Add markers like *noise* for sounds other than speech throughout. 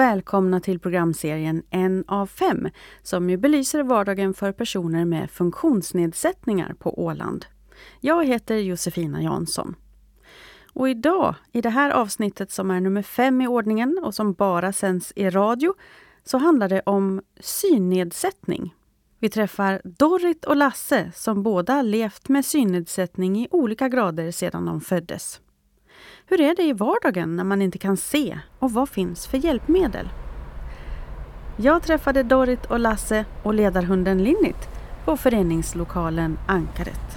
välkomna till programserien En av fem som ju belyser vardagen för personer med funktionsnedsättningar på Åland. Jag heter Josefina Jansson. Och idag, i det här avsnittet som är nummer fem i ordningen och som bara sänds i radio, så handlar det om synnedsättning. Vi träffar Dorrit och Lasse som båda levt med synnedsättning i olika grader sedan de föddes. Hur är det i vardagen när man inte kan se och vad finns för hjälpmedel? Jag träffade Dorrit och Lasse och ledarhunden Linnit på föreningslokalen Ankaret.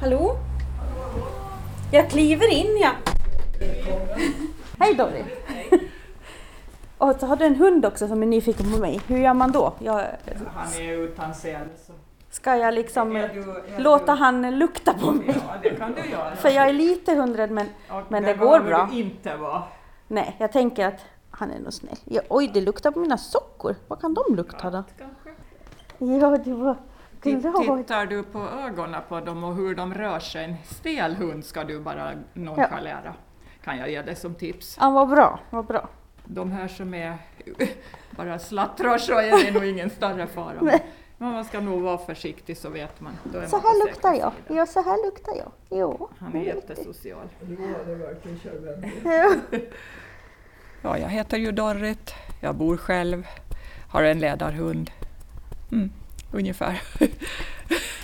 Hallå? Jag kliver in ja. Hej Dorrit! *laughs* Och så har du en hund också som är nyfiken på mig. Hur gör man då? Jag... Han är utan sel. Ska jag liksom Är du- är låta du- han lukta på mig? Ja, det kan du göra. För jag är lite hundrad men men det går bra. du inte vara. nej, jag tänker att han är nog snäll. Ja, oj, det luktar på mina sockor. Vad kan de lukta då? Ja, det var. Tittar du på ögonen på dem och hur de rör sig, en stel hund ska du bara nonchalera. Kan jag ge dig som tips. Ja, vad bra, vad bra. De här som är bara slattrar så är det nog ingen större fara. *laughs* Men man ska nog vara försiktig så vet man. Då är Så man här luktar jag. Ja, så här luktar jag. Jo. Han är jättesocial. *laughs* Ja. Ja, jag heter ju Dorrit, jag bor själv, har en ledarhund. Mm, ungefär.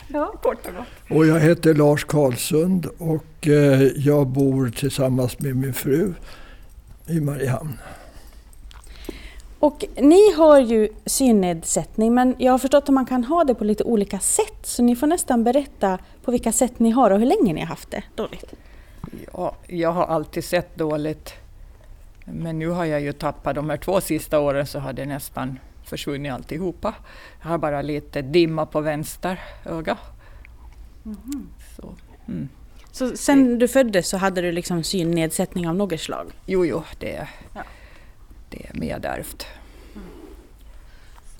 Ja. *laughs* Kort och gott. Och jag heter Lars Karlsund och eh, jag bor tillsammans med min fru i Mariehamn. Och ni har ju synnedsättning men jag har förstått att man kan ha det på lite olika sätt. Så ni får nästan berätta på vilka sätt ni har och hur länge ni har haft det. Dorrit. Ja, jag har alltid sett dåligt. Men nu har jag ju tappat, de här två sista åren så har det nästan försvunnit alltihopa. Jag har bara lite dimma på vänster öga. Så, mm. Så sen du föddes så hade du liksom synnedsättning av något slag? Jo, jo, det är, Ja. Det är medärvt.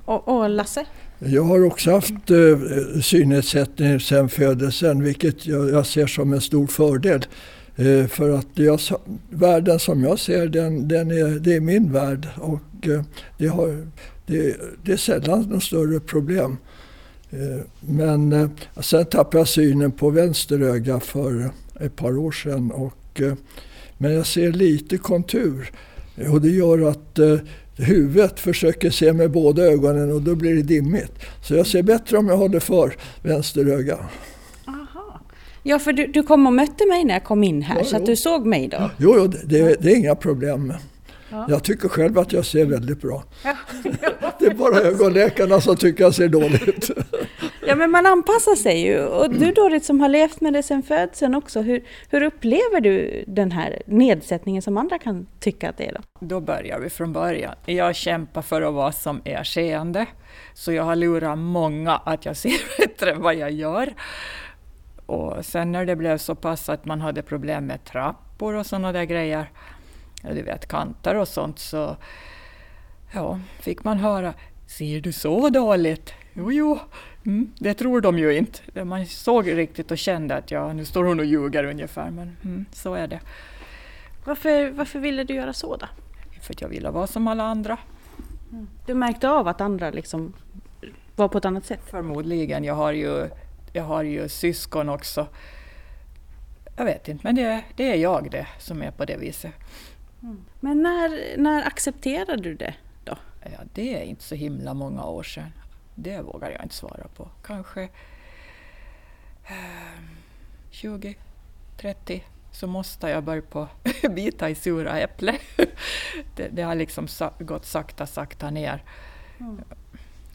Och, och Lasse? Jag har också haft eh, synnedsättning sedan födelsen vilket jag, jag ser som en stor fördel. Eh, för att jag, sa- världen som jag ser den, den är, det är min värld och eh, det, har, det, det är sällan något större problem. Eh, men eh, sen tappade jag synen på vänster öga för ett par år sedan. Och, eh, men jag ser lite kontur och det gör att eh, huvudet försöker se med båda ögonen och då blir det dimmigt. Så jag ser bättre om jag håller för vänster öga. Aha. Ja, för du, du kom och mötte mig när jag kom in här Ja, så att jo. du såg mig då? Jo, jo det, det, är inga problem. Ja. Jag tycker själv att jag ser väldigt bra. Det är bara ögonläkarna som tycker jag ser dåligt. *laughs* Ja, men man anpassar sig ju. Och du Dorit som har levt med det sedan födseln också, hur, hur upplever du den här nedsättningen som andra kan tycka att det är då? Då börjar vi från början. Jag kämpar för att vara som är seende, så jag har lurat många att jag ser *laughs* bättre än vad jag gör. Och sen när det blev så pass att man hade problem med trappor och sådana där grejer, du vet kanter och sånt, så ja, fick man höra Ser du så dåligt? Jo, jo, mm, det tror de ju inte. Man såg riktigt och kände att ja, nu står hon och ljuger ungefär, men mm, så är det. Varför, varför ville du göra så då? För att jag ville vara som alla andra. Du märkte av att andra liksom var på ett annat sätt? Förmodligen. Jag har ju, jag har ju syskon också. Jag vet inte, men det, det är jag det som är på det viset. Men när, när accepterade du det? Ja, det är inte så himla många år sedan. Det vågar jag inte svara på. Kanske eh, 20, 30 så måste jag börja på *laughs* bita i sura äpplen. *laughs* det, det har liksom sa, gått sakta, sakta ner.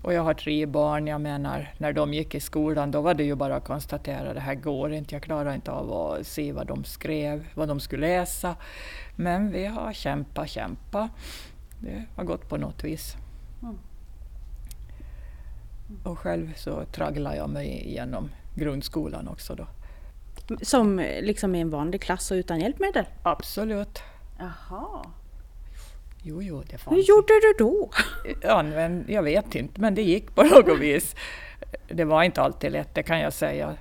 Och jag har tre barn, jag menar när de gick i skolan då var det ju bara att konstatera det här går inte, jag klarar inte av att se vad de skrev, vad de skulle läsa. Men vi har kämpat, kämpat. Det har gått på något vis. Och själv så tragglar jag mig igenom grundskolan också då. Som liksom i en vanlig klass och utan hjälpmedel? Absolut. Jaha. Jo, jo, det Hur fanns. gjorde du då? Men jag vet inte, men det gick på något *laughs* vis. Det var inte alltid lätt, det kan jag säga.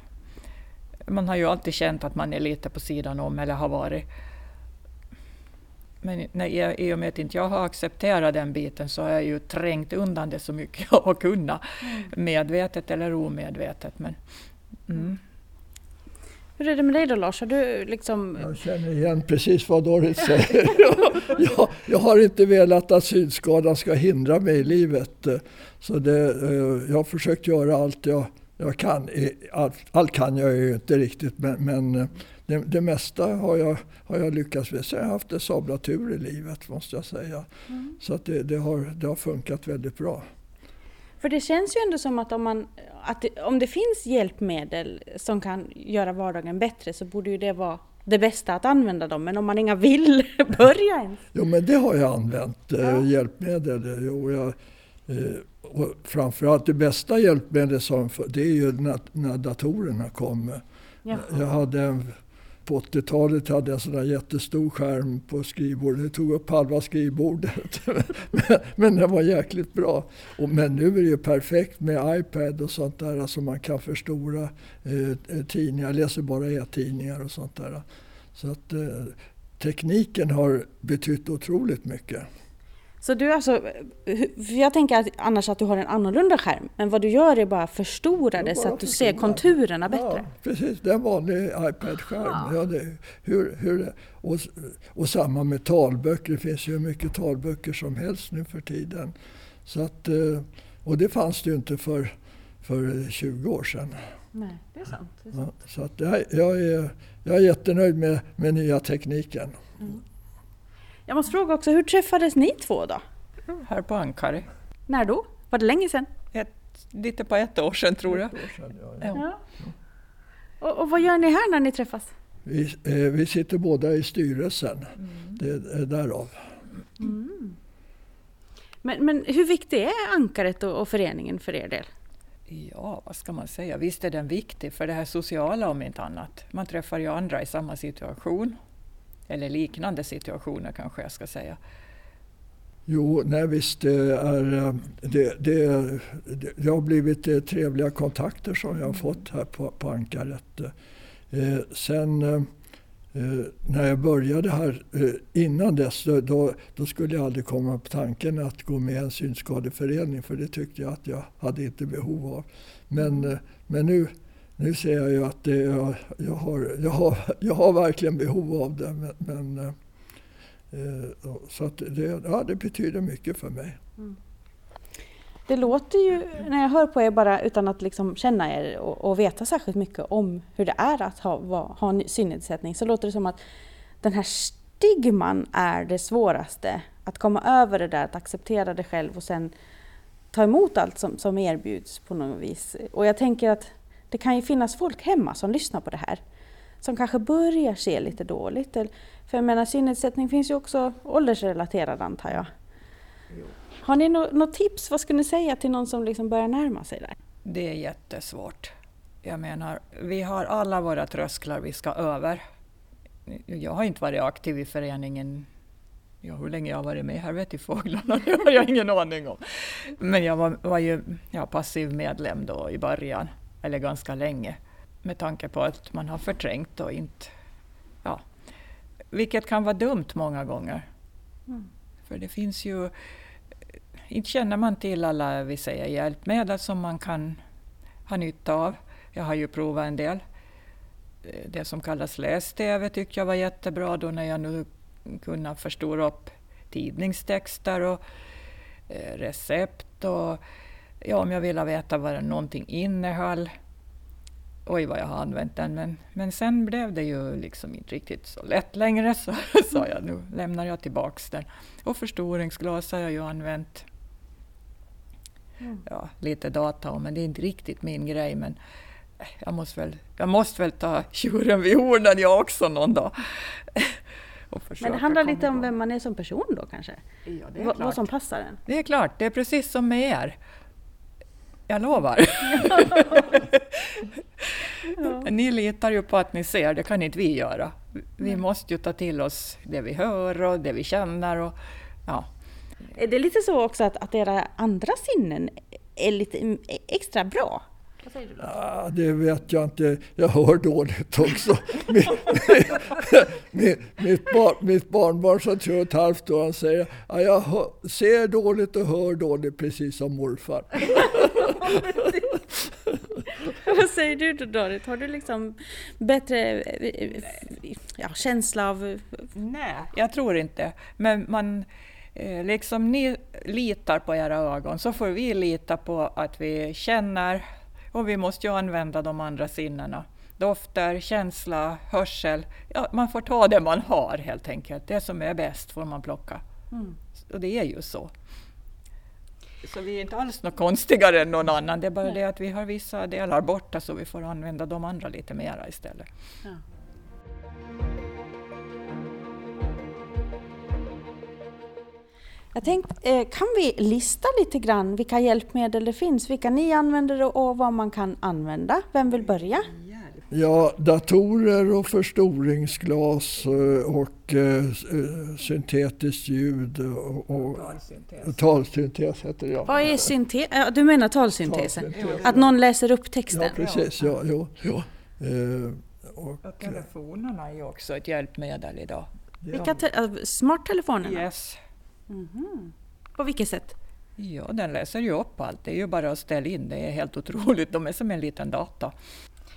man har ju alltid känt att man är lite på sidan om eller har varit. Men när, i och med att inte jag har accepterat den biten så har jag ju trängt undan det så mycket jag har kunnat. Mm. Medvetet eller omedvetet. Men, mm. Hur är det med dig då Lars? Har du liksom... Jag känner igen precis vad Dorit säger. *laughs* jag, jag, har inte velat att synskadan ska hindra mig i livet. Så det, eh, jag har försökt göra allt jag, jag kan. Allt, allt kan jag ju inte riktigt men, men eh, det, det, mesta har jag, har jag lyckats med. Sen har jag haft en sabla tur i livet måste jag säga. Mm. Så att det, det, har, det har funkat väldigt bra. För det känns ju ändå som att om, man, att det, om det finns hjälpmedel som kan göra vardagen bättre så borde ju det vara det bästa att använda dem. Men om man inga vill *laughs* börja ens. Jo men det har jag använt, eh, ja. hjälpmedel. Jo, jag, eh, och framförallt det bästa hjälpmedlet som, det är ju när, när datorerna kom. Ja. Jag hade en på 80-talet hade jag en jättestor skärm på skrivbordet. Det tog upp halva skrivbordet. *laughs* men, men den var jäkligt bra. Och, men nu är det ju perfekt med iPad och sånt där. Alltså man kan förstora eh, eh, tidningar. Jag läser bara e-tidningar och sånt där. Så att eh, tekniken har betytt otroligt mycket. Så du alltså, jag tänker att annars att du har en annorlunda skärm, men vad du gör är bara förstora det så att du ser konturerna bättre? Ja, precis. Det är en vanlig iPad-skärm. Ja. det, hur, hur, och, och samma med talböcker. Det finns ju hur mycket talböcker som helst nu för tiden. Så att, eh, och det fanns det ju inte för, för 20 år sedan. Nej, det är sant. Det är sant. Ja, så att jag, jag, är, jag är jättenöjd med, med nya tekniken. Mm. Jag måste fråga också, hur träffades ni två då? Här på Ankari. När då? Var det länge sedan? Ett, lite på ett år sedan tror jag. Sedan, ja, ja. ja. Och, och, vad gör ni här när ni träffas? Vi, eh, vi sitter båda i styrelsen. Mm. Det är därav. Mm. Men, men hur viktig är Ankaret och, och föreningen för er del? Ja, vad ska man säga? Visst är den viktig för det här sociala om inte annat. Man träffar ju andra i samma situation eller liknande situationer kanske jag ska säga. Jo, nej visst. Det, är, eh, det, det, det har blivit eh, trevliga kontakter som jag har fått här på, på Ankaret. Eh, sen eh, när jag började här, eh, innan dess, då, då, skulle jag aldrig komma på tanken att gå med i en synskadeförening för det tyckte jag att jag hade inte behov av. Men, eh, men nu nu ser jag ju att det, jag, jag, har, jag, har, jag har verkligen behov av det. Men, men eh, eh så att det, ja, det betyder mycket för mig. Mm. Det låter ju, när jag hör på er bara utan att liksom känna er och, och veta särskilt mycket om hur det är att ha, va, ha en synnedsättning, så låter det som att den här stigman är det svåraste. Att komma över det där, att acceptera det själv och sen ta emot allt som, som erbjuds på något vis. Och jag tänker att det kan ju finnas folk hemma som lyssnar på det här som kanske börjar se lite dåligt. För jag menar synnedsättning finns ju också åldersrelaterad antar jag. Jo. Har ni något no tips? Vad skulle ni säga till någon som liksom börjar närma sig där? Det är jättesvårt. Jag menar, vi har alla våra trösklar vi ska över. Jag har inte varit aktiv i föreningen Ja, hur länge jag har varit med här vet ju fåglarna, *laughs* det har jag ingen aning om. Men jag var, var ju ja, passiv medlem då i början eller ganska länge, med tanke på att man har förträngt och inte... Ja, vilket kan vara dumt många gånger. Mm. För det finns ju... Inte känner man till alla vi säger, hjälpmedel som man kan ha nytta av. Jag har ju provat en del. Det som kallas läs-tv tyckte jag var jättebra då när jag nu kunde förstora upp tidningstexter och eh, recept och ja, om jag ville veta vad någonting innehöll. Oj, vad jag har använt den, men, men sen blev det ju liksom inte riktigt så lätt längre, så *laughs* sa jag nu lämnar jag tillbaks den. Och förstoringsglas har jag ju använt. Mm. Ja, lite data men det är inte riktigt min grej. Men jag måste väl, jag måste väl ta tjuren vid hornen jag också någon dag. *laughs* Men det handlar lite om vem man är som person då kanske? Ja, vad, vad som passar en? Det är klart, det är precis som med er. Jag lovar. *laughs* ja. Ni litar ju på att ni ser, det kan inte vi göra. Vi mm. måste ju ta till oss det vi hör och det vi känner. Och, ja. Är det lite så också att, att era andra sinnen är lite extra bra? Vad säger du då? Ah, det vet jag inte. Jag hör dåligt också. *laughs* mitt, mitt, mitt, barn, mitt barnbarn som är tre och ett halvt år, han säger ah, jag hör, ser dåligt och hör dåligt precis som morfar. *laughs* Vad säger du då Dorit? Har du liksom bättre eh, ja, känsla av... Nej, jag tror inte. Men man, eh, liksom ni litar på era ögon så får vi lita på att vi känner och vi måste ju använda de andra sinnena. Dofter, känsla, hörsel. Ja, man får ta det man har helt enkelt. Det som är bäst får man plocka. Mm. Och det är ju så. Så vi är inte alls något konstigare än någon annan. Det är bara Nej. det att vi har vissa delar borta så vi får använda de andra lite mera istället. Ja. Jag tänkte, eh, kan vi lista lite grann vilka hjälpmedel det finns, vilka ni använder och vad man kan använda? Vem vill börja? Ja, datorer och förstoringsglas eh, och eh, syntetiskt ljud och, och talsyntes heter det. Ja. Vad är syntes? Ja, du menar talsyntesen? Talsyntes, Att någon läser upp texten? Ja, precis. Ja, jo. Eh, och, Och telefonerna är ju också ett hjälpmedel idag. Vilka te- smarttelefonerna? Yes. Mhm. På vilket sätt? Ja, den läser ju upp allt. Det är ju bara att ställa in. Det är helt otroligt. De är som en liten data.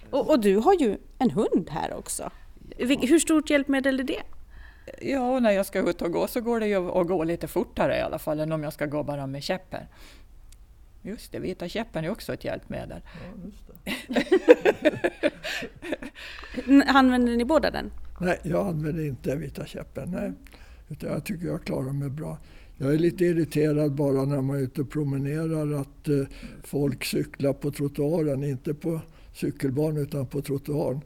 Och, och du har ju en hund här också. Hur stort hjälpmedel är det? Ja, och när jag ska ut och gå så går det ju att gå lite fortare i alla fall än om jag ska gå bara med käppen. Just det, vita käppen är också ett hjälpmedel. *laughs* N- Använder ni båda den? Nej, jag använder inte vita käppen. Nej. Utan jag tycker jag klarar mig bra. Jag är lite irriterad bara när man är ute och promenerar att eh, folk cyklar på trottoaren, inte på cykelbanan utan på trottoaren.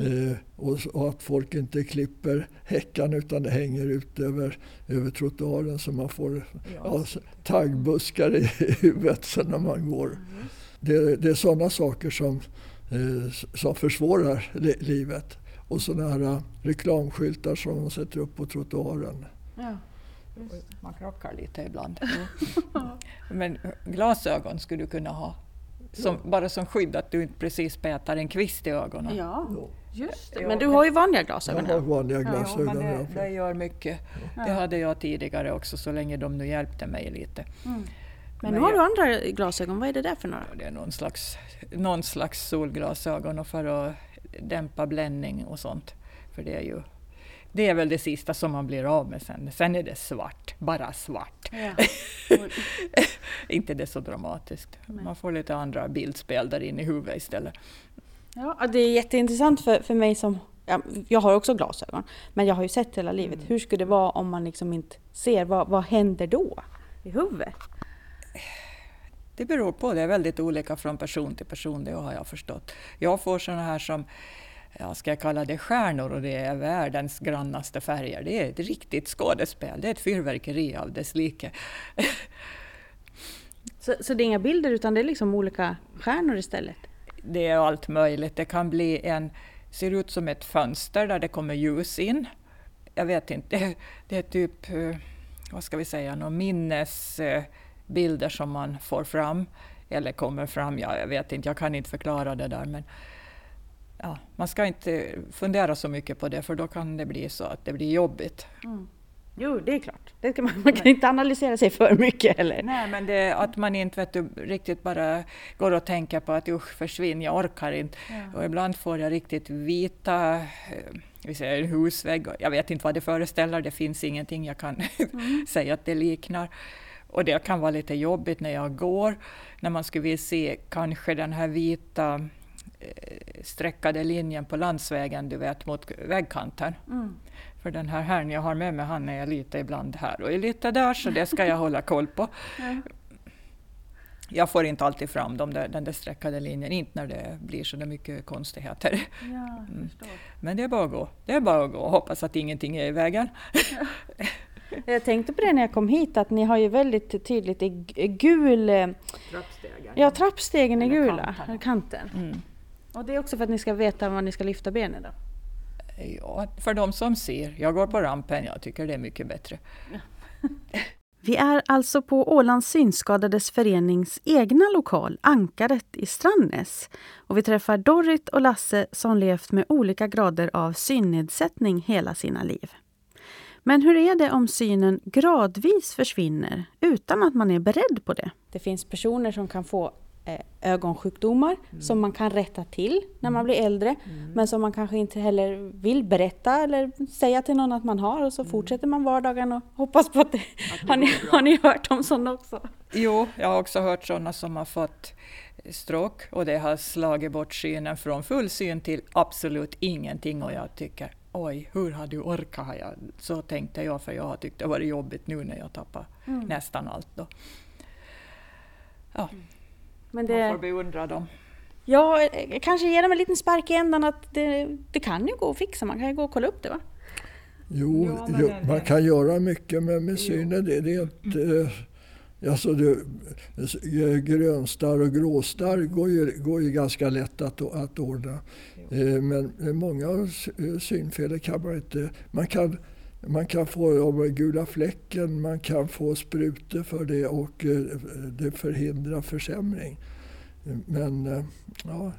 Eh, och, och att folk inte klipper häckan utan det hänger ut över, över trottoaren så man får ja, s- taggbuskar i *laughs* huvudet sen när man går. Det, det är sådana saker som, eh, som försvårar li, livet. Och sådana här eh, reklamskyltar som de sätter upp på trottoaren. Ja. Man krockar lite ibland. *laughs* Men glasögon skulle du kunna ha. Som, Bara som skydd att du inte precis petar en kvist i ögonen. ja, Ja. just det. Ja, Men du men- har ju vanliga Jag glasögon har här. vanliga Ja, glasögon. men det, ja. det gör mycket. Det hade jag tidigare också så länge de nu hjälpte mig lite. Men nu Men har du jag- andra glasögon, vad är det där för några? Det är någon slags, någon slags solglasögon och för att dämpa bländning och sånt. För det är ju det är väl det sista som man blir av med sen. Sen är det svart, bara svart. Ja. *laughs* Inte det så dramatiskt. Nej. Man får lite andra bildspel där inne i huvudet istället. Ja, det är jätteintressant för, för mig som... Ja, jag har också glasögon, men jag har ju sett hela livet. Hur skulle det vara om man liksom inte ser? Vad, vad händer då i huvudet? Det beror på, det är väldigt olika från person till person, det har jag förstått. Jag får sådana här som, ja, ska jag kalla det stjärnor och det är världens grannaste färger. Det är ett riktigt skådespel, det är ett fyrverkeri av dess like. *laughs* Så, så det är inga bilder utan det är liksom olika stjärnor istället? Det är allt möjligt. Det kan bli en, ser ut som ett fönster där det kommer ljus in. Jag vet inte, det, *laughs* det är typ, eh, vad ska vi säga, några minnesbilder som man får fram. Eller kommer fram, ja, jag vet inte, jag kan inte förklara det där. Men ja, man ska inte fundera så mycket på det för då kan det bli så att det blir jobbigt. Jo, det är klart. Det kan man, man kan inte analysera sig för mycket heller. Nej, men det, att man inte vet du, riktigt bara går och tänker på att usch, försvinn, jag orkar inte. Och ibland får jag riktigt vita, eh, vi säger husvägg, jag vet inte vad det föreställer, det finns ingenting jag kan *laughs* säga att det liknar. Och det kan vara lite jobbigt när jag går, när man skulle vilja se kanske den här vita eh, streckade linjen på landsvägen, du vet, mot vägkanten. Mm. För den här herrn jag har med mig, han är lite ibland här och är lite där, så det ska jag hålla koll på. *laughs* Jag får inte alltid fram de där, den där streckade linjen, inte när det blir så mycket konstigheter. Ja, Mm. Men det är bara att gå. Det är bara att gå och hoppas att ingenting är i vägen. *laughs* Jag tänkte på det när jag kom hit att ni har ju väldigt tydligt i gul... eh, Ja, trappstegen är gula, eller kanten. Mm. Och det är också för att ni ska veta var ni ska lyfta benen då? Ja, för de som ser. Jag går på rampen, jag tycker det är mycket bättre. *laughs* Vi är alltså på Ålands synskadades förenings egna lokal, Ankaret i Strandnäs. Och vi träffar Dorrit och Lasse som levt med olika grader av synnedsättning hela sina liv. Men hur är det om synen gradvis försvinner utan att man är beredd på det? Det finns personer som kan få eh, ögonsjukdomar mm. som man kan rätta till när man blir äldre. Mm. Men som man kanske inte heller vill berätta eller säga till någon att man har och så mm. fortsätter man vardagen och hoppas på att det... Att har, ni, har ni hört om sådana också? Jo, jag har också hört sådana som har fått stråk och det har slagit bort synen från full syn till absolut ingenting och jag tycker oj, hur har du orkat? Jag, så tänkte jag, för jag har tyckt det varit jobbigt nu när jag tappar mm. nästan allt. Då. Ja. Men det... Man får beundra dem. Ja, kanske ge dem en liten spark i ändan att det, det kan ju gå att fixa, man kan ju gå och kolla upp det va? Jo, ja, jo man kan göra mycket med, med synen. Det, det är inte... Alltså det, grönstarr och gråstarr går ju, går ju ganska lätt att, att ordna. Eh, men många synfel kan man inte... Man kan, man kan få gula fläcken, man kan få sprutor för det och eh, det förhindrar försämring. Men eh, ja,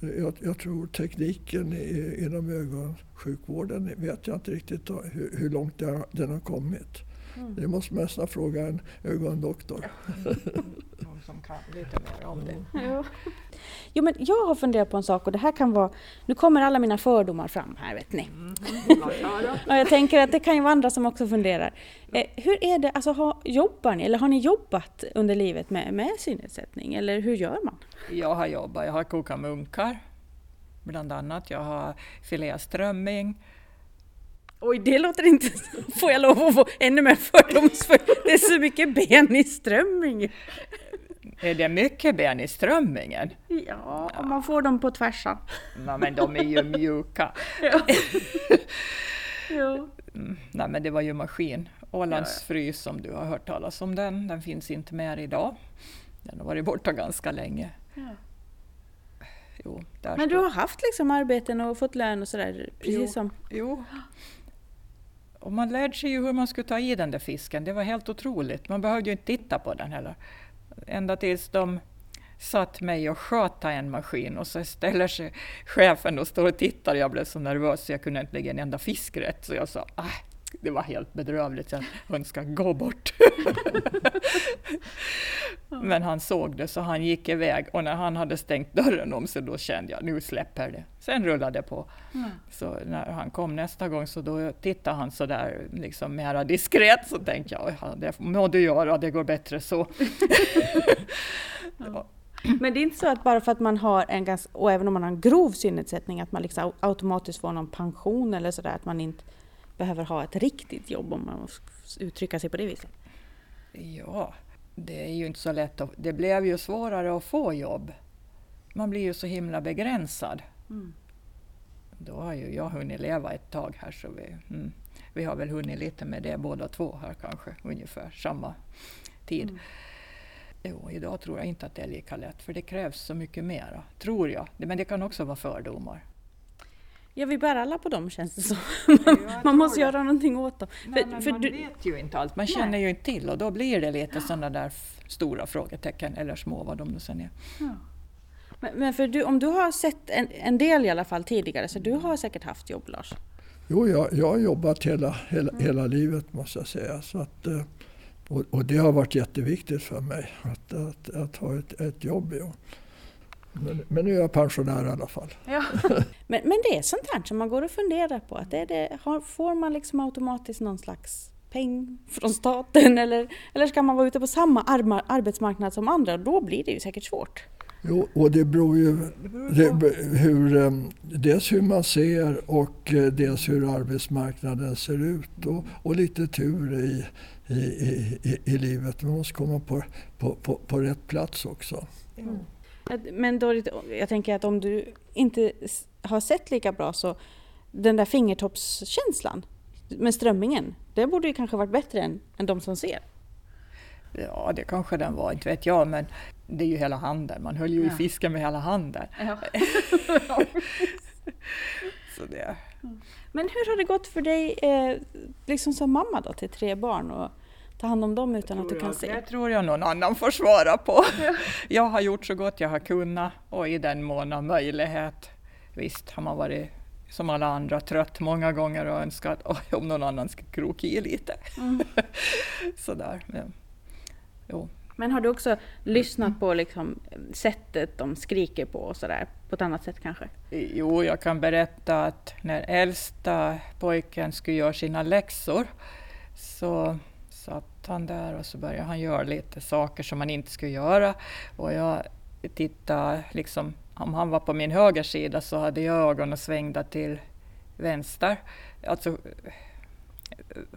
jag, jag tror tekniken inom ögonsjukvården vet jag inte riktigt hur, hur långt den har kommit. Mm. Det måste man nästan fråga en ögondoktor. *laughs* Någon som kan lite mer om det. Ja. Jo, men jag har funderat på en sak och det här kan vara... Nu kommer alla mina fördomar fram här, vet ni. Mm. och *laughs* jag tänker att det kan ju vara andra som också funderar. Eh, hur är det, alltså har, jobbar ni, eller har ni jobbat under livet med, med synnedsättning, eller hur gör man? Jag har jobbat, jag har kokat munkar, bland annat. Jag har fileat strömming, Oj, det låter inte... *laughs* Får jag lov att få ännu mer fördomsfull? Det är så mycket ben i strömming. Är det mycket ben i strömmingen? Ja, om man får dem på tvärsan. Ja, men de är ju *laughs* mjuka. Ja. *laughs* ja. Nej, men det var ju maskin. Ålands frys, som du har hört talas om den, den finns inte mer idag. Den har varit borta ganska länge. Ja. Jo, men du har haft liksom arbeten och fått lön och sådär? Precis jo, som... jo, och man lärde sig ju hur man skulle ta i den där fisken. Det var helt otroligt. Man behövde ju inte titta på den heller. Ända tills de satt mig och sköta en maskin och så ställer sig chefen och står och tittar. Jag blev så nervös så jag kunde inte lägga en enda fisk rätt. Så jag sa, ah, det var helt bedrövligt. Jag önskar gå bort. *laughs* Men han såg det så han gick iväg och när han hade stängt dörren om sig då kände jag nu släpper det. Sen rullade det på. Mm. Så när han kom nästa gång så då tittade han så där liksom mera diskret så tänkte jag ja, det må du göra, det går bättre så. *laughs* ja. Men det är inte så att bara för att man har en ganska, och även om man har en grov synnedsättning, att man liksom automatiskt får någon pension eller sådär, att man inte behöver ha ett riktigt jobb om man uttrycka sig på det viset? Ja, det är ju inte så lätt. Att, det blev ju svårare att få jobb. Man blir ju så himla begränsad. Mm. Då har ju jag hunnit leva ett tag här så vi, mm, vi har väl hunnit lite med det båda två här kanske, ungefär samma tid. Mm. Jo, idag tror jag inte att det är lika lätt för det krävs så mycket mera, tror jag. Men det kan också vara fördomar. Ja, vi bär alla på dem känns det som. *laughs* Man, man måste det. göra någonting åt dem. Nej, för, för man du... vet ju inte allt, man känner Nej. ju inte till och då blir det lite ja. sådana där stora frågetecken, eller små vad de nu sen är. Ja. Men, men, för du, om du har sett en, en, del i alla fall tidigare, så du har säkert haft jobb Lars? Jo, jag, jag har jobbat hela, hela, mm. hela livet måste jag säga. Så att, eh, och, och, det har varit jätteviktigt för mig att, att, att ha ett, ett jobb. Ja. Men, men, nu är jag pensionär i alla fall. Ja. *laughs* men, men det är sånt här som man går och funderar på. Att det det, får man liksom automatiskt någon slags peng från staten eller, eller ska man vara ute på samma arbetsmarknad som andra? Då blir det ju säkert svårt. Jo, och det beror ju det, hur, ehm, dels hur man ser och eh, dels hur arbetsmarknaden ser ut och, och lite tur i, i, i, i, livet. Man måste komma på, på, på, på rätt plats också. Mm. Men Dorit, jag tänker att om du inte har sett lika bra så den där fingertoppskänslan med strömmingen, det borde ju kanske varit bättre än, än de som ser. Ja, det kanske den var, inte vet jag, men det är ju hela handen. Man höll ju ja. i fisken med hela handen. Ja. *laughs* så det. Men hur har det gått för dig eh, liksom som mamma då, till tre barn och ta hand om dem utan att du kan jag, se? Det tror jag någon annan får svara på. *laughs* jag har gjort så gott jag har kunnat och i den mån av möjlighet. Visst har man varit som alla andra trött många gånger och önskat oj, om någon annan skulle kroka i lite. Mm. *laughs* Sådär. Men, jo. Men har du också lyssnat på liksom sättet de skriker på och sådär, på ett annat sätt kanske? Jo, jag kan berätta att när äldsta pojken skulle göra sina läxor så satt han där och så började han göra lite saker som man inte skulle göra. Och jag tittade, liksom, om han var på min högersida så hade jag ögonen svängda till vänster. Alltså,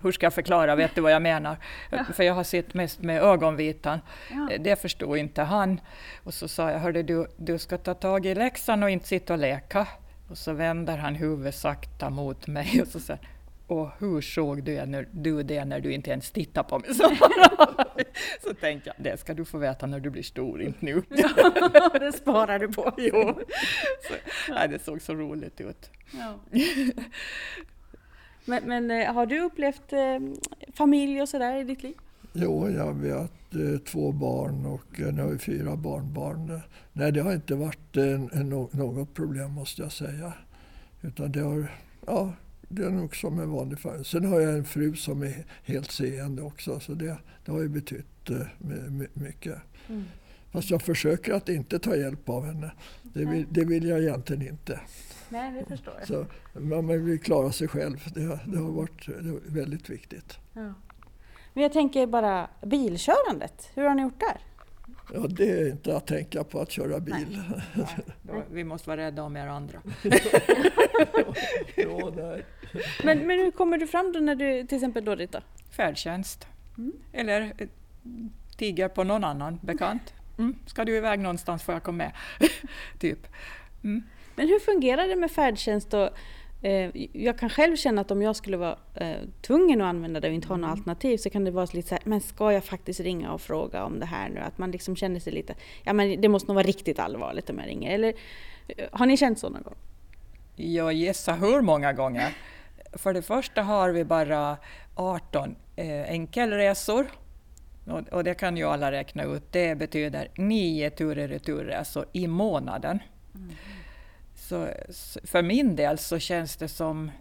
hur ska jag förklara, vet du vad jag menar? Ja. För jag har sett mest med ögonvitan. Ja. Det förstod inte han. Och så sa jag, hörde du, du ska ta tag i läxan och inte sitta och leka. Och så vänder han huvudet sakta mot mig och så säger och hur såg du, när, du det när du inte ens tittar på mig? Så, *laughs* så tänkte jag, det ska du få veta när du blir stor, inte nu. *laughs* Ja, det sparar du på. *laughs* Jo. Så, nej, det såg så roligt ut. Ja. Men, men, eh, har du upplevt eh, familj och sådär i ditt liv? Jo, jag vet eh, två barn och nu har vi fyra barnbarn. Nej, det har inte varit något problem måste jag säga. Utan det har, ja, det är nog som en vanlig familj. Sen har jag en fru som är helt seende också, så det, det har ju betytt mycket. Mm. Fast jag försöker att inte ta hjälp av henne. Det vill, det vill jag egentligen inte. Nej, det förstår jag. Så, man vill klara sig själv. Det, det har varit väldigt viktigt. Ja. Men jag tänker bara bilkörandet. Hur har ni gjort där? Ja, det är inte att tänka på att köra bil. Nej. *laughs* Nej. vi måste vara rädda om er andra. ja, men, men hur kommer du fram då när du till exempel då Rita? Färdtjänst. Mm. Eller eh, tiger på någon annan bekant. Mm. Ska du iväg någonstans får jag komma med. *laughs* typ. Mm. Men hur fungerar det med färdtjänst? Eh, jag kan själv känna att om jag skulle vara eh, tvungen att använda det och inte ha något mm. alternativ så kan det vara lite så här, men ska jag faktiskt ringa och fråga om det här nu? Att man liksom känner sig lite, ja men det måste nog vara riktigt allvarligt om jag ringer. Eller eh, har ni känt så någon gång? Jag gissar hur många gånger. För det första har vi bara 18 eh, enkelresor och, det kan ju alla räkna ut. Det betyder nio tur och returresor i månaden. Mm. Så, för min del så känns det som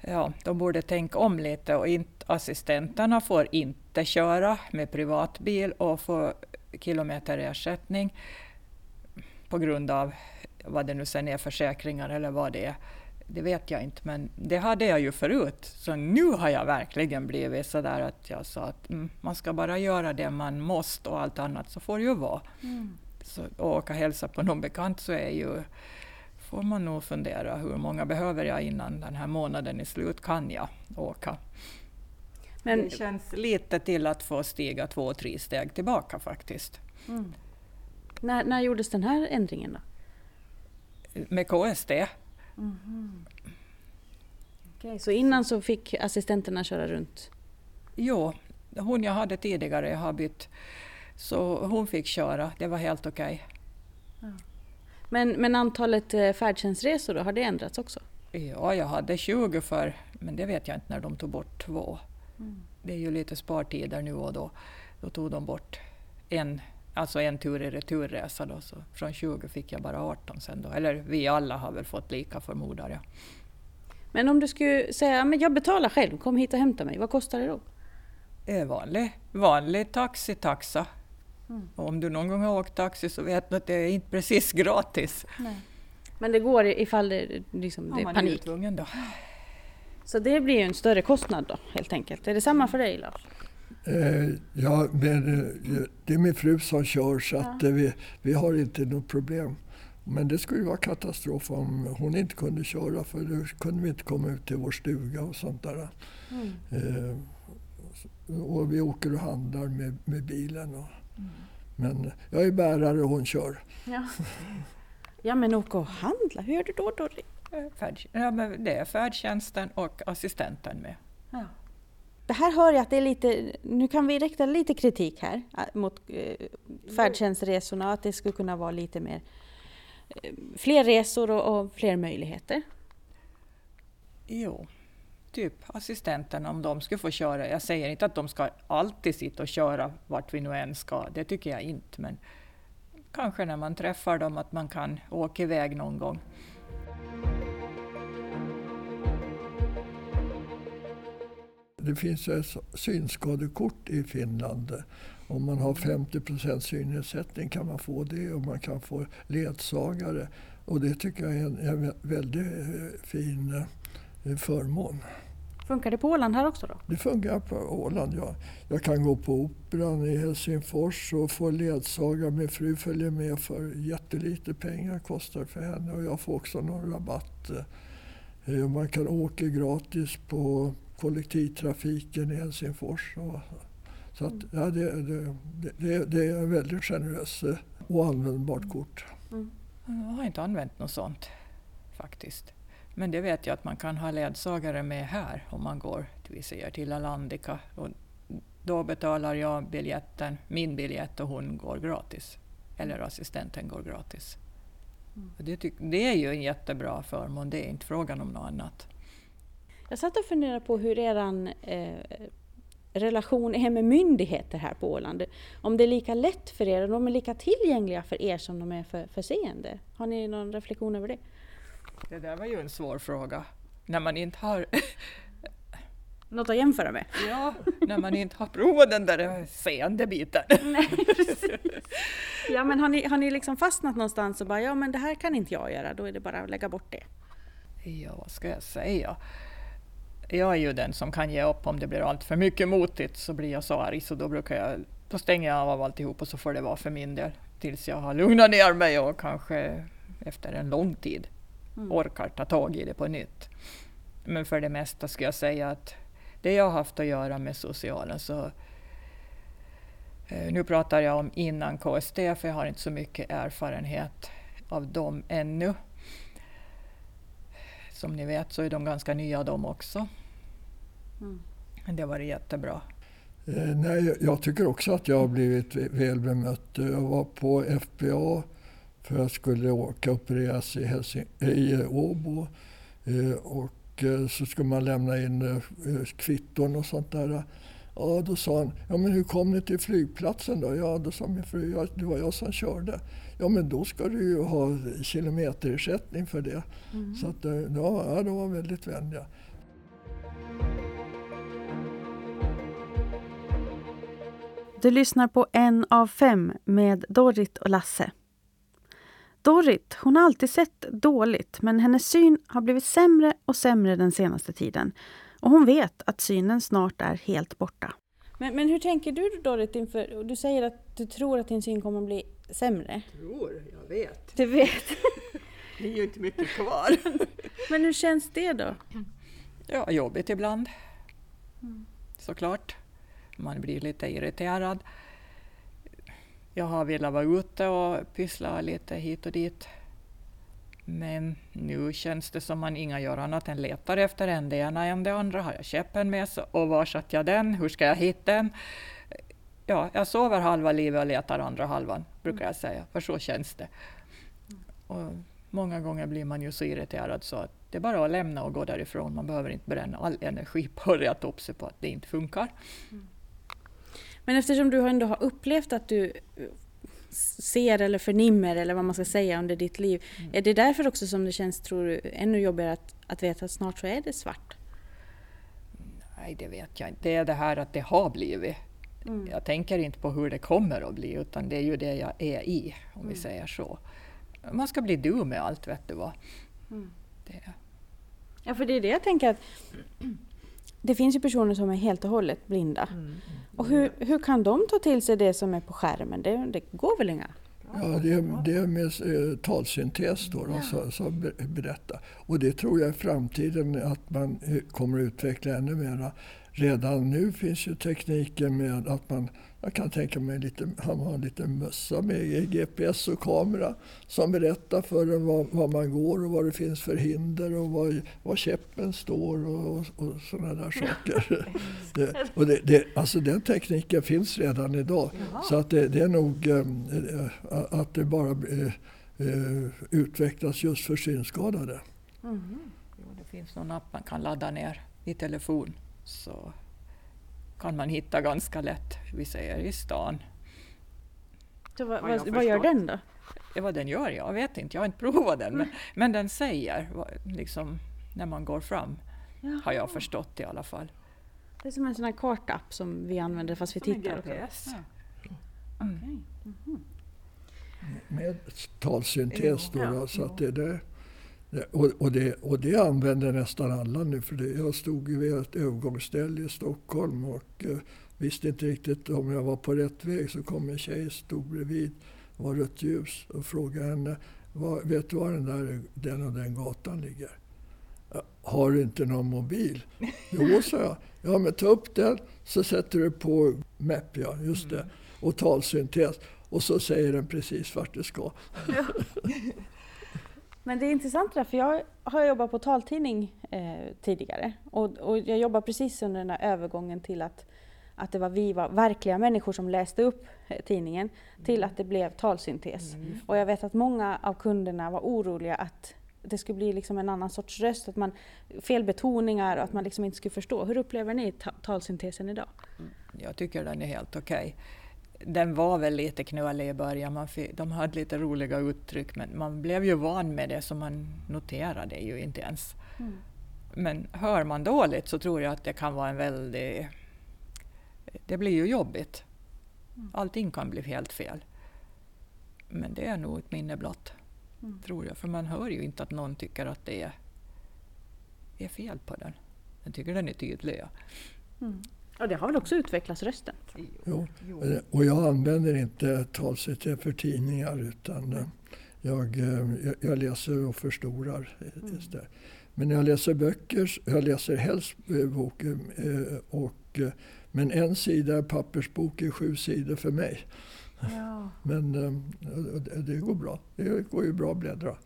ja, de borde tänka om lite och inte, assistenterna får inte köra med privatbil och få kilometerersättning på grund av vad det nu sen är, försäkringar eller vad det är. Det vet jag inte, men det hade jag ju förut. Så nu har jag verkligen blivit så där att jag sa att mm, man ska bara göra det man måste och allt annat så får det ju vara. Mm. Så, och åka och hälsa på någon bekant så är ju får man nog fundera hur många behöver jag innan den här månaden är slut, kan jag åka? Men det känns lite till att få stiga två, tre steg tillbaka faktiskt. Mm. När, när gjordes den här ändringen då? Med KST. Mm. Okay, så innan så fick assistenterna köra runt? Jo, hon jag hade tidigare, jag har bytt, så hon fick köra, det var helt okej. Okay. Ja. Men, men antalet eh, färdtjänstresor då, har det ändrats också? Ja, jag hade 20 för, men det vet jag inte när de tog bort två. Mm. Det är ju lite spartider nu och då. Då tog de bort en, alltså en tur i returresa då, så från 20 fick jag bara 18 sen då. Eller vi alla har väl fått lika förmodar jag. Men om du skulle säga, men jag betalar själv, kom hit och hämta mig, vad kostar det då? Vanlig, vanlig taxitaxa Mm. om du någon gång har åkt taxi så vet du att det är inte precis gratis. Nej. Men det går ifall det, liksom, ja, det är panik? Är då. Så det blir ju en större kostnad då helt enkelt. Är det samma för dig Lars? Eh, ja, men eh, det är min fru som kör så ja. att, eh, vi, vi har inte något problem. Men det skulle vara katastrof om hon inte kunde köra för då kunde vi inte komma ut till vår stuga och sånt där. Mm. Eh, och vi åker och handlar med, med bilen. Och, men jag är bärare och hon kör. Ja, ja men åka och handla, hur gör du då? Färd, ja, men det är färdtjänsten och assistenten med. Ja. Det här hör jag att det är lite, nu kan vi rikta lite kritik här äh, mot eh, färdtjänstresorna, att det skulle kunna vara lite mer eh, fler resor och, och fler möjligheter. Jo, typ assistenten om de skulle få köra. Jag säger inte att de ska alltid sitta och köra vart vi nu än ska, det tycker jag inte. Men kanske när man träffar dem att man kan åka iväg någon gång. Det finns ett synskadekort i Finland. Om man har 50 synnedsättning kan man få det och man kan få ledsagare. Och det tycker jag är en, en väldigt eh, fin eh, förmån. Funkar det på Åland här också då? Det funkar på Åland, ja. Jag kan gå på Operan i Helsingfors och få ledsagare. Min fru följer med för jättelite pengar kostar för henne och jag får också någon rabatt. Eh, man kan åka gratis på kollektivtrafiken i Helsingfors. Så att, ja, det, det, det, det är ett väldigt generöst och användbart kort. Mm. Jag har inte använt något sånt faktiskt. Men det vet jag att man kan ha ledsagare med här om man går vi säger, till Alandica. Och då betalar jag biljetten, min biljett och hon går gratis. Eller assistenten går gratis. Mm. Det, det, är ju en jättebra förmån, det är inte frågan om något annat. Jag satt och funderade på hur er eh, relation är med myndigheter här på Åland. Om det är lika lätt för er, och de är lika tillgängliga för er som de är för, för seende. Har ni någon reflektion över det? Det där var ju en svår fråga. När man inte har *laughs* något att jämföra med. Ja, när man inte har provat den där seende biten. *laughs* Nej, ja, men har ni, har ni liksom fastnat någonstans och bara, ja men det här kan inte jag göra, då är det bara att lägga bort det? Ja, vad ska jag säga? Jag är ju den som kan ge upp om det blir allt för mycket motigt, så blir jag så arg, så då brukar jag, då stänger jag av alltihop och så får det vara för min del, tills jag har lugnat ner mig och kanske efter en lång tid mm. orkar ta tag i det på nytt. Men för det mesta skulle jag säga att det jag har haft att göra med socialen så eh, nu pratar jag om innan KST, för jag har inte så mycket erfarenhet av dem ännu. Som ni vet så är de ganska nya de också. Mm. Men det har varit jättebra. Eh, nej, jag tycker också att jag har blivit väl bemött. Jag var på FBA för jag skulle åka och opereras i, Helsing i Åbo. Eh, och eh, så skulle man lämna in eh, kvitton och sånt där. Ja, då sa han, ja men hur kom ni till flygplatsen då? Ja, då sa min fru, ja, det var jag som körde. Ja, men då ska du ju ha kilometerersättning för det. Mm. Så att, ja, de var väldigt vänliga. Du lyssnar på En av fem med Dorit och Lasse. Dorit, hon har alltid sett dåligt men hennes syn har blivit sämre och sämre den senaste tiden. Och hon vet att synen snart är helt borta. Men, men hur tänker du Dorit inför, du säger att du tror att din syn kommer att bli sämre? Tror? Jag vet. Du vet? *laughs* det är ju inte mycket kvar. *laughs* men hur känns det då? Ja, jobbigt ibland. Mm. Såklart. Man blir lite irriterad. Jag har velat vara ute och pyssla lite hit och dit. Men nu känns det som man inga gör annat än letar efter en det ena än det andra. Har jag käppen med sig? Och var satt jag den? Hur ska jag hitta den? Ja, jag sover halva livet och letar andra halvan, brukar jag säga, för så känns det. Och många gånger blir man ju så irriterad så att det är bara att lämna och gå därifrån. Man behöver inte bränna all energi på att reta upp sig på att det inte funkar. Mm. Men eftersom du ändå har upplevt att du eh, ser eller förnimmer eller vad man ska säga under ditt liv. Mm. Är det därför också som det känns, tror du, ännu jobbigare att, att veta att snart så är det svart? Nej, det vet jag inte. Det är det här att det har blivit. Mm. Jag tänker inte på hur det kommer att bli, utan det är ju det jag är i, om mm. vi säger så. Man ska bli du med allt, vet du vad. Mm. Det. Ja, för det är det jag tänker att det finns ju personer som är helt och hållet blinda. Mm, mm. Och hur, hur kan de ta till sig det som är på skärmen? Det, det går väl inga? Ja, det är, det är med eh, talsyntes då, då så, så berätta. Och det tror jag i framtiden att man eh, kommer att utveckla ännu mera. Redan nu finns ju tekniken med att man jag kan tänka mig lite, han har en liten mössa med GPS och kamera som berättar för en var, var, man går och vad det finns för hinder och var, var käppen står och, och, sådana där saker. *laughs* det, och det, det, alltså den tekniken finns redan idag. Jaha. Så att det, det, är nog äh, att det bara äh, utvecklas just för synskadade. Mm. Jo, det finns någon app man kan ladda ner i telefon så kan man hitta ganska lätt, vi säger i stan. Så vad, vad, vad gör den då? Ja, vad den gör, jag vet inte, jag har inte provat den. Men, men den säger, liksom, när man går fram, har jag förstått i alla fall. Det är som en sån här kartapp som vi använder fast vi Som en tittar också. GPS. Okej. med talsyntes. Då, Ja. så att det, det, det, och, och, det, och det använder nästan alla nu. För det, jag stod ju vid ett övergångsställe i Stockholm och eh, visste inte riktigt om jag var på rätt väg. Så kom en tjej, stod bredvid, var rött ljus och frågade henne "Var- Vet du var den där den och den gatan ligger? "Ja, Har du inte någon mobil? *laughs* Jo, sa jag. Ja, men ta upp den så sätter du på Map, ja, just det. Och talsyntes. Och så säger den precis vart du ska. *laughs* Men det är intressant det där, för jag har jobbat på taltidning eh, tidigare och, och jag jobbar precis under den här övergången till att, att det var vi var verkliga människor som läste upp eh, tidningen till att det blev talsyntes. Och jag vet att många av kunderna var oroliga att det skulle bli liksom en annan sorts röst, att man, felbetoningar och att man liksom inte skulle förstå. Hur upplever ni ta- talsyntesen idag? Jag tycker den är helt okej. Den var väl lite knölig i början, man fick, de hade lite roliga uttryck men man blev ju van med det så man noterade ju inte ens. Men hör man dåligt så tror jag att det kan vara en väldigt... Det blir ju jobbigt. Allting kan bli helt fel. Men det är nog ett minne blott, tror jag. För man hör ju inte att någon tycker att det är, är fel på den. Jag tycker den är tydlig. Ja. Och det har väl också utvecklats rösten? Jo. Och jag använder inte talsyntes för tidningar utan eh, jag, eh, jag- jag läser och förstorar eh, istället. Men när jag läser böcker, jag läser helst boken, och, men en sida pappersbok är sju sidor för mig. Ja. Men eh, det- går bra. Det går ju bra att bläddra.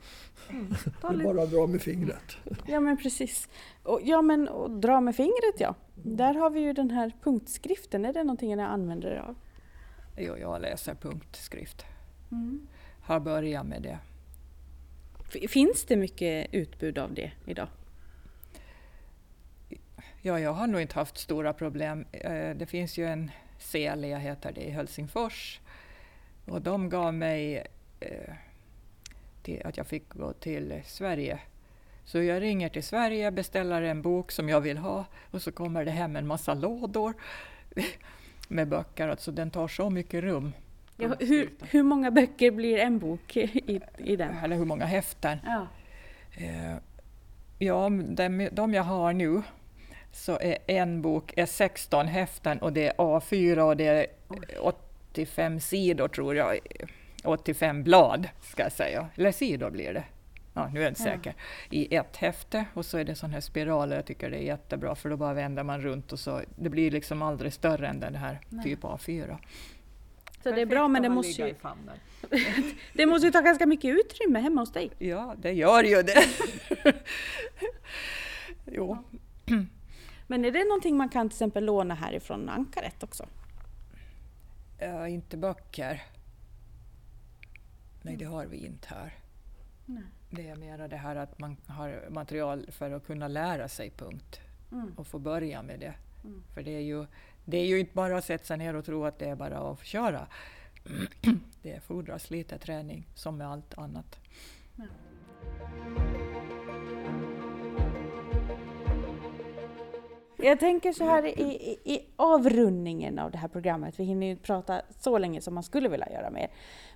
*laughs* Ta Det är bara att dra med fingret. Ja men precis. Och, ja men och dra med fingret ja. Där har vi ju den här punktskriften. Är det någonting ni använder er av? Jo, jag läser punktskrift. Har börjat med det. Finns det mycket utbud av det idag? Ja, jag har nog inte haft stora problem. Eh, Det finns ju en Celia, heter det, i Helsingfors. Och de gav mig eh, till, att jag fick gå till Sverige. Så jag ringer till Sverige, beställer en bok som jag vill ha och så kommer det hem en massa lådor *laughs* med böcker. Alltså den tar så mycket rum. Ja, hur, hur många böcker blir en bok i, i den? Eller hur många häften. Ja. Eh, ja, de, de jag har nu så är en bok är 16 häften och det är A4 och det är 85 sidor tror jag. 85 blad ska jag säga. Eller sidor blir det. Ja, nu är jag inte säker. I ett häfte och så är det sån här spiraler. Jag tycker det är jättebra för då bara vänder man runt och så det blir liksom aldrig större än den här typ A4. Så det är bra men det måste, ju, *laughs* det måste ju ta ganska mycket utrymme hemma hos dig. Ja, det gör ju det. *laughs* jo, Men är det någonting man kan till exempel låna härifrån Ankaret också? Ja, inte böcker. Nej, det har vi inte här. Det är mera det här att man har material för att kunna lära sig punkt och få börja med det. För det är, ju, det är ju inte bara att sätta sig ner och tro att det är bara att köra. *clears throat* det fordras lite träning, som med allt annat. Jag tänker så här i, i, i avrundningen av det här programmet, vi hinner ju prata så länge som man skulle vilja göra med er.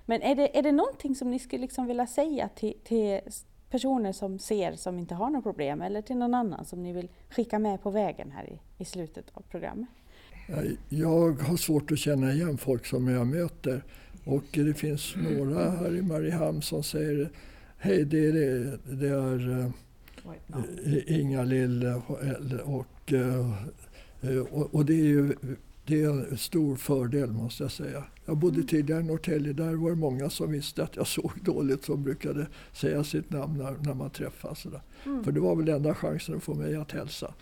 Men är det, är det någonting som ni skulle liksom vilja säga till, till personer som ser som inte har några problem eller till någon annan som ni vill skicka med på vägen här i, i slutet av programmet? Jag- Jag har svårt att känna igen folk som jag möter. Och det finns några här i Mariehamn som säger Hej, det är, det, det är eh, Inga-Lill och, eh, eh, och, och det är ju det är en stor fördel måste jag säga. Jag bodde tidigare i Norrtälje. Där var det många som visste att jag såg dåligt som brukade säga sitt namn när, när man träffas. Sådär. För det var väl enda chansen att få mig att hälsa.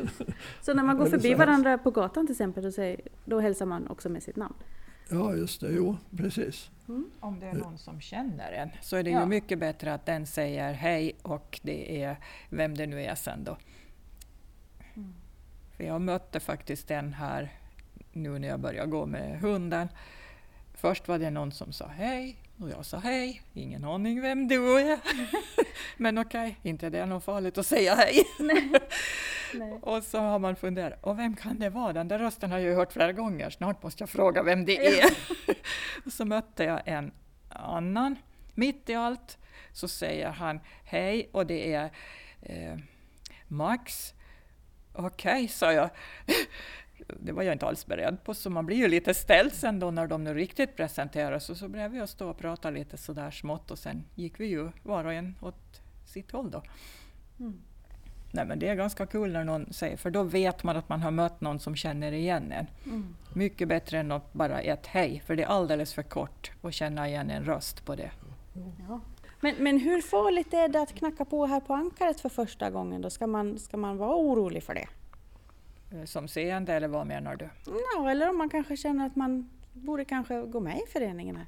*laughs* Så när man går förbi varandra på gatan till exempel, då, säger, då hälsar man också med sitt namn? Ja, just det. Jo, precis. Om det är någon som känner en så är det Ja. ju mycket bättre att den säger hej och det är vem det nu är sen då. Jag mötte faktiskt en här nu när jag började gå med hunden. Först var det någon som sa hej och jag sa hej, ingen aning vem du är. *laughs* Men okej, okay, inte det är något farligt att säga hej. *laughs* Nej. Nej. och så har man funderat, och vem kan det vara? Den där rösten har jag ju hört flera gånger, snart måste jag fråga vem det är. och *laughs* så mötte jag en annan, mitt i allt, så säger han hej och det är eh, Max. Okej, okay, sa jag *laughs* det var jag inte alls beredd på, så man blir ju lite ställd sen då när de nu riktigt presenteras. Och så blev vi stå och prata lite sådär smått och sen gick vi ju var och en åt sitt håll då. Mm. Nej men det är ganska kul när någon säger, för då vet man att man har mött någon som känner igen en. Mm. Mycket bättre än att bara ett hej, för det är alldeles för kort att känna igen en röst på det. Ja. Men, men hur farligt är det att knacka på här på ankaret för första gången? Då ska man, ska man vara orolig för det? Eh, som seende eller vad menar du? Ja, eller om man kanske känner att man borde kanske gå med i föreningen här.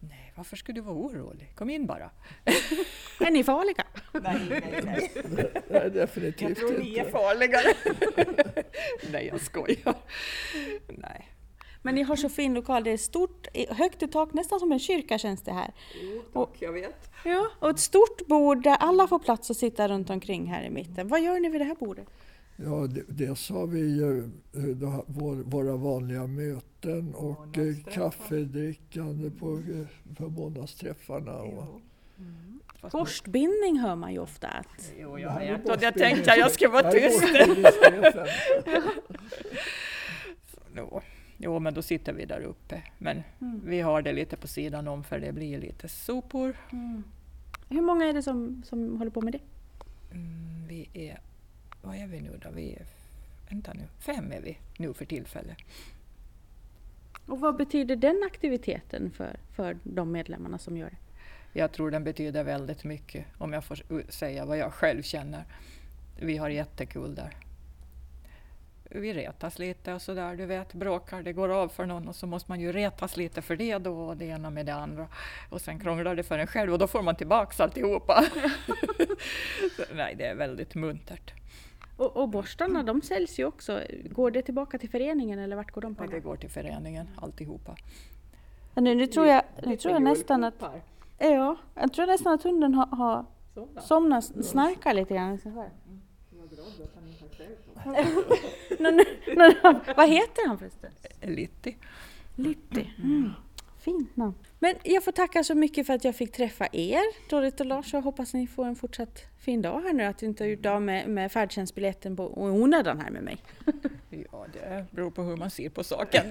Nej, varför skulle du vara orolig? Kom in bara. *laughs* är ni farliga? nej, nej, *laughs* nej. nej definitivt Jag tror ni är farligare. *laughs* nej, jag skojar. Nej. Men ni har så fin lokal, det är stort, högt i tak, nästan som en kyrka känns det här. Jo, tack, och, jag vet. Ja, och ett stort bord där alla får plats att sitta runt omkring här i mitten. Vad gör ni vid det här bordet? Ja, dels har vi uh, våra vanliga möten och uh, kaffedrickande på, uh, på måndagsträffarna. Och, mm. Borstbindning hör man ju ofta att... Jo, jag vet och jag tänkte att jag skulle vara tyst. *laughs* Jo, men då sitter vi där uppe. Men mm. vi har det lite på sidan om för det blir lite sopor. Mm. Hur många är det som, som håller på med det? Mm, vi är vad är vi nu då? Vi är, vänta nu, fem är vi nu för tillfället. Och vad betyder den aktiviteten för, för de medlemmarna som gör det? Jag tror den betyder väldigt mycket, om jag får säga vad jag själv känner. Vi har jättekul där. Vi retas lite och sådär, du vet, bråkar, det går av för någon och så måste man ju retas lite för det då och det ena med det andra. Och sen krånglar det för en själv och då får man tillbaks alltihopa. *laughs* nej, det är väldigt muntert. Och, och borstarna de säljs ju också. Går det tillbaka till föreningen eller vart går de pengarna? Ja, det går till föreningen alltihopa. Ja, nu, nu tror jag, nu tror jag nästan att... Ja, jag tror nästan att hunden har, har somnat, snarkar lite grann. Vad heter han förresten? Litti. Litti. Mm. Fint namn. Men jag får tacka så mycket för att jag fick träffa er, Dorrit och Lars. Jag hoppas ni får en fortsatt fin dag här nu, att du inte har gjort av med, med färdtjänstbiljetten på onödan här med mig. *laughs* Ja, det beror på hur man ser på saken. *laughs*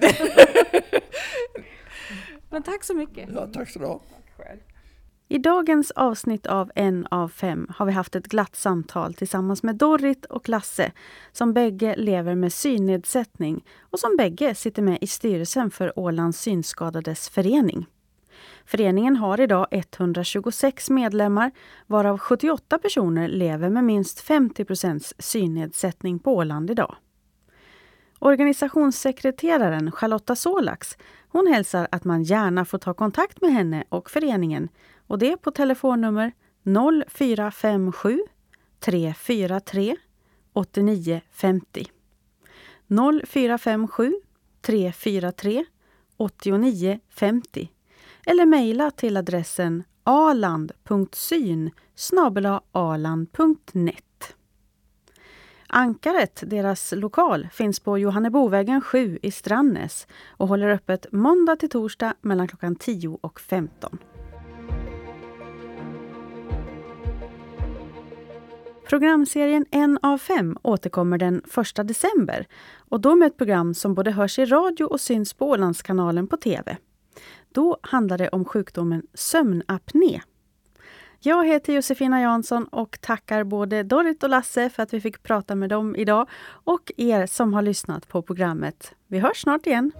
Men tack så mycket. Ja, tack så du ha. I dagens avsnitt av En av fem har vi haft ett glatt samtal tillsammans med Dorrit och Lasse som bägge lever med synnedsättning och som bägge sitter med i styrelsen för Ålands synskadades förening. Föreningen har idag 126 medlemmar varav 78 personer lever med minst 50% synnedsättning på Åland idag. Organisationssekreteraren Charlotta Solax hon hälsar att man gärna får ta kontakt med henne och föreningen och det på telefonnummer 0457 343 8950. 0457 343 8950 eller mejla till adressen aland.syn aland.net. Ankaret, deras lokal, finns på Johannebovägen 7 i Strannäs och håller öppet måndag till torsdag mellan klockan 10 och 15. Programserien En av fem återkommer den 1 december och då med ett program som både hörs i radio och syns på Ålandskanalen på TV. Då handlar det om sjukdomen sömnapné. Jag heter Josefina Jansson och tackar både Dorrit och Lasse för att vi fick prata med dem idag och er som har lyssnat på programmet. Vi hörs snart igen.